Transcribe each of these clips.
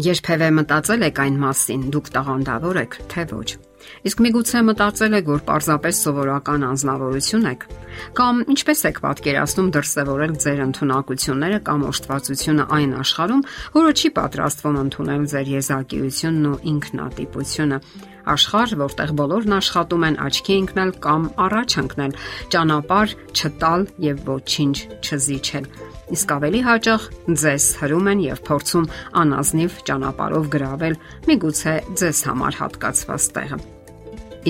Երբևէ մտածել եք այն մասին, դուք տաղանդավոր եք, թե ոչ։ Իսկ միգուցե մտածել եք, որ պարզապես սովորական անznավորություն եք, կամ ինչպես եք պատկերացնում դրսևորել ձեր ընտունակությունները կամ օժտվածությունը այն աշխարհում, որը չի պատրաստվում ընդունել ձեր եզակիությունն ու ինքնատիպությունը, աշխարհ, որտեղ բոլորն աշխատում են աչքի ընկնել կամ առաջ ընկնել, ճանապարհ չտալ եւ ոչինչ չզիջել իսկ ավելի հաճախ ձեզ հրում են եւ փորձում անազնիվ ճանապարով գravel միգուցե ձեզ համար հատկացված տեղը։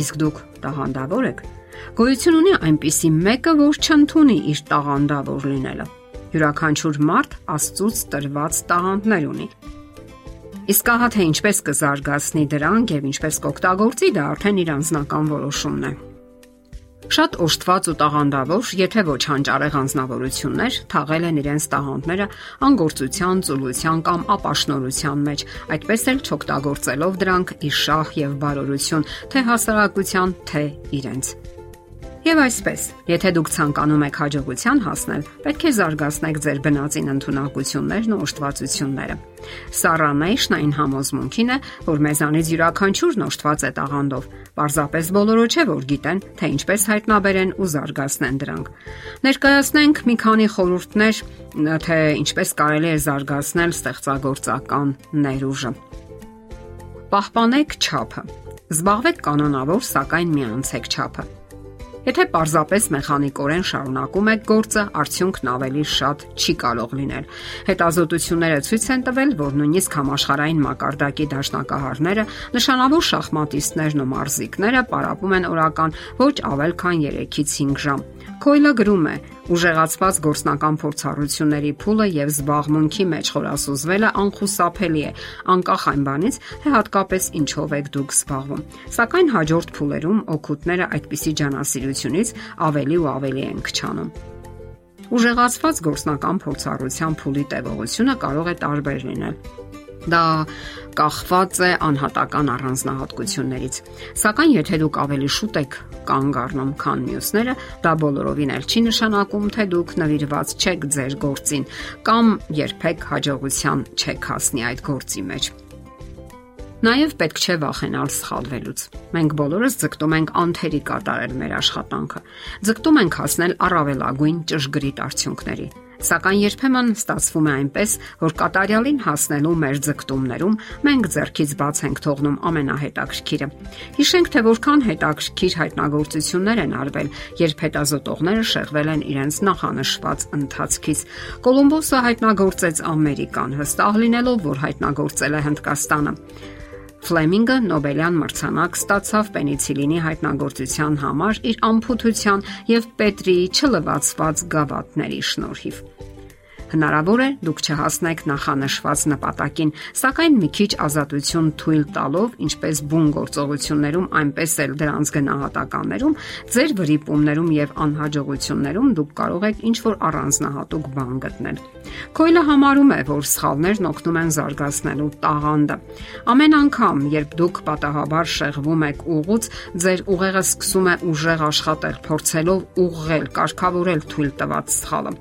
Իսկ դուք տաղանդավոր եք։ Գոյություն ունի այնպիսի մեկը, որ չընդունի իր տաղանդավոր լինելը։ Յուրաքանչյուր մարդ Աստծուց տրված տաղանդներ ունի։ Իսկ ահա թե ինչպես կզարգացնի դրանք եւ ինչպես կօգտագործի դա արդեն իր անձնական որոշումն է։ Շատ օժտված ու տաղանդավոր, եթե ոչ հանճարեղ անznավորություններ թաղել են իրենց տաղանդները անգործության, ծուլության կամ ապաշնորության մեջ, այդպես էլ չօգտագործելով դրանք իր շահ եւ բարօրություն, թե հասարակության, թե իրենց։ Եվ այսպես, եթե դուք ցանկանում եք հաջողության հասնել, պետք է զարգացնեք ձեր բնածին ընտունակություններն ու օժտվածությունները։ Սառանեյշն այն համոզմունքին է, որ մեզանից յուրաքանչյուրն օժտված է տաղանդով։ Պարզապես բոլորը չէ որ գիտեն, թե ինչպես հայտնաբերեն ու զարգացնեն դրանք։ Ներկայացնենք մի քանի խորհուրդներ, թե ինչպես կարելի է զարգացնել ստեղծագործական ներուժը։ Պահպանեք ճափը։ Զբաղվեք կանոնավոր, սակայն միանցեք ճափը Եթե պարզապես մեխանիկորեն շարունակում եք գործը, արդյունքն ավելի շատ չի կարող լինել։ Հետազոտությունները ցույց են տվել, որ նույնիսկ համաշխարհային մակարդակի դաշնակահարները, նշանավոր շախմատիստներն ու մարզիկները պարապում են օրական ոչ ավել քան 3-ից 5 ժամ։ Քոյլը գրում է. ուժեղացված գործնական փորձառությունների փուլը եւ զբաղմունքի մեջ խորասուզվելը անխուսափելի է, անկախ այն բանից, թե հատկապես ինչով եք դուք զբաղվում։ Սակայն հաջորդ փուլերում օգուտները այդպիսի ջանասիրությունից ավելի ու ավելի են քչանում։ Ուժեղացված գործնական փորձառության փուլի տևողությունը կարող է տարբեր լինել Դա կախված է անհատական առանձնահատկություններից։ Սակայն եթե դուք ավելի շուտ եք կանգ առնում, քան մյուսները, դա բոլորովին էլ չի նշանակում, թե դուք նվիրված չեք ձեր գործին կամ երբեք հաջողության չեք հասնի այդ գործի մեջ։ Նաև պետք չէ վախենալ սխալվելուց։ Մենք բոլորս ձգտում ենք անթերի կատարել մեր աշխատանքը։ Ձգտում ենք հասնել առավելագույն ճշգրիտ արդյունքների Սակայն երբեմն ստացվում է այնպես, որ կատարյալին հասնելու մեր ձգտումներում մենք ձեռքից բաց ենք թողնում ամենահետաքրքիրը։ Հիշենք, թե որքան հետաքրքիր հայտնագործություններ են արվել, երբ հետազոտողները շեղվել են իրենց նախանշված ընթացքից։ Կոլումբոսը հայտնագործեց Ամերիկան, հստակ լինելով, որ հայտնագործել է Հնդկաստանը։ Ֆլեմինգը Նոբելյան մրցանակ ստացավ պենիցիլինի հայտնագործության համար իր ամփոփության եւ Պետրիի չլվացված գավաթների շնորհիվ։ Հնարավոր է դուք չհասնեք նախանշված նպատակին, սակայն մի քիչ ազատություն թույլ տալով, ինչպես բուն գործողություններում, այնպես էլ դրանց գնահատականներում, ձեր վրիպումներում եւ անհաջողություններում դուք կարող եք ինչ-որ առանձնահատուկ բան գտնել։ Քոյլը համարում է, որ սխալներն օգնում են զարգացնելու տաղանդը։ Ամեն անգամ, երբ դուք պատահաբար շեղվում եք ուղուց, ձեր ուղեղը սկսում է ուժեղ աշխատել, փորձելով ուղղել, կարգավորել թույլ տված սխալը։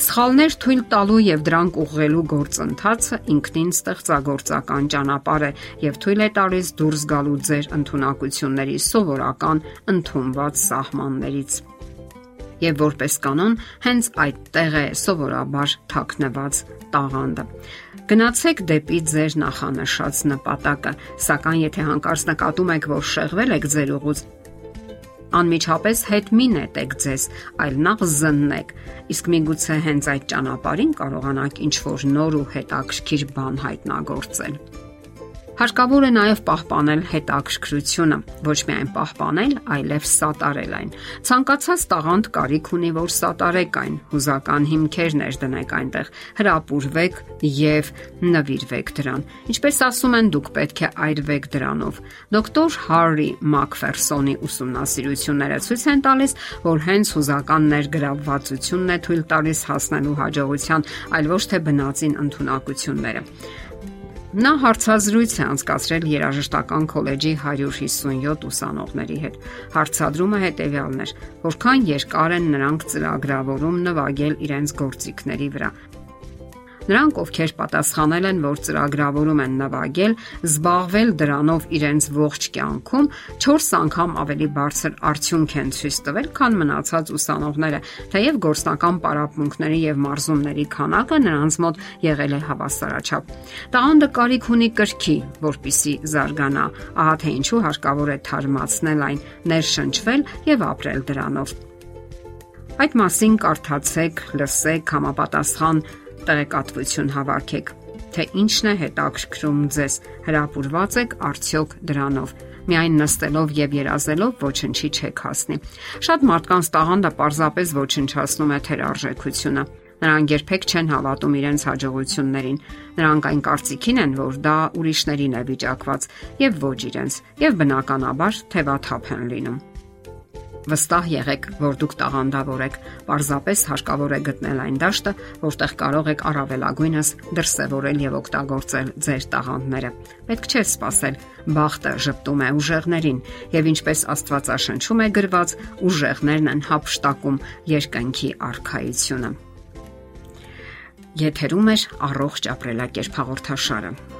Սխալներ թույլ տալու եւ դրանք ուղղելու գործընթացը ինքնին ստեղծագործական ճանապարհ է եւ թույլ է տալիս դուրս գալու ձեր ընտունակությունների սովորական ընդունված սահմաններից եւ որպես կանոն հենց այդտեղ է սովորաբար թաքնված տաղանդը։ Գնացեք դեպի ձեր նախանշած նպատակը, սակայն եթե հանկարծ նկատում եք, որ շեղվել եք ձեր ուղուց, Անմիջապես հետ մի նետեք ձեզ, այլ նախ զննեք։ Իսկ միգուցե հենց այդ ճանապարհին կարողանաք ինչ-որ նոր ու հետաքրքիր բան հայտնագործել։ Հարկավոր է նաև պահպանել հետաքրքրությունը, ոչ միայն պահպանել, այլև սատարել այն։ Ցանկացած տաղանդ կարիք ունի, որ սատարեք այն, հուզական հիմքեր ներդնեք այնտեղ, հրապուրվեք եւ նվիրվեք դրան։ Ինչպես ասում են, դուք պետք է այրվեք դրանով։ Դոկտոր Հարի Մակֆերսոնի ուսումնասիրությունները ցույց են տալիս, որ հենց հուզական ներգրավվածությունն է թույլ տալիս հասնելու հաջողության, այլ ոչ թե բնածին ընտունակությունները։ Նա հարցազրույց է անցկացրել երաժշտական քոլեջի 157 ուսանողների հետ։ Հարցադրումը հետևյալն էր. որքան երկար են նրանք ծրագրավորում նվագել իրենց գործիքների վրա։ Նրանք, ովքեր պատասխանել են, որ ծրագրավորում են նվագել, զբաղվել դրանով իրենց ողջ կյանքում 4 անգամ ավելի բարձր արդյունք են ցույց տվել, քան մնացած ուսանողները, թեև գործնական պարապմունքների եւ մարզումների քանակը նրանց մոտ եղել է հավասարաչափ։ Տաղանդը կարիք ունի կրքի, որpիսի զարգանա, ահա թե ինչու հարկավոր է թարմացնել այն, ներշնչվել եւ ապրել դրանով։ Այդ մասին կարդացեք, լսեք, համապատասխան տեղեկատվություն հավաքեք թե ինչն է հետաքրքրում ձեզ հրապուրված եք արդյոք դրանով միայն նստելով եւ երազելով ոչնչի չեք հասնի։ Շատ մարդկանց տաղանդը պարզապես ոչնչացնում է թերարժեքությունը։ Նրանք երբեք չեն հավատում իրենց հաջողություններին։ Նրանք այն կարծիքին են, որ դա ուրիշներին է վիճակված եւ ոչ իրենց, եւ բնականաբար թևաթափ են լինում։ Վստահ եղեք, որ դուք տաղանդավոր եք։ Պարզապես հարկավոր է գտնել այն դաշտը, որտեղ կարող եք առավելագույնս դրսևորել եւ օգտագործել ձեր տաղանդները։ Պետք չէ սпасել։ Բախտը ճպտում է ուժեղներին, եւ ինչպես Աստվածաշնչում է գրված, ուժեղներն են հապշտակում երկնքի արխայությունը։ Եթերում է առողջ ապրելակերպ հաղորդաշարը։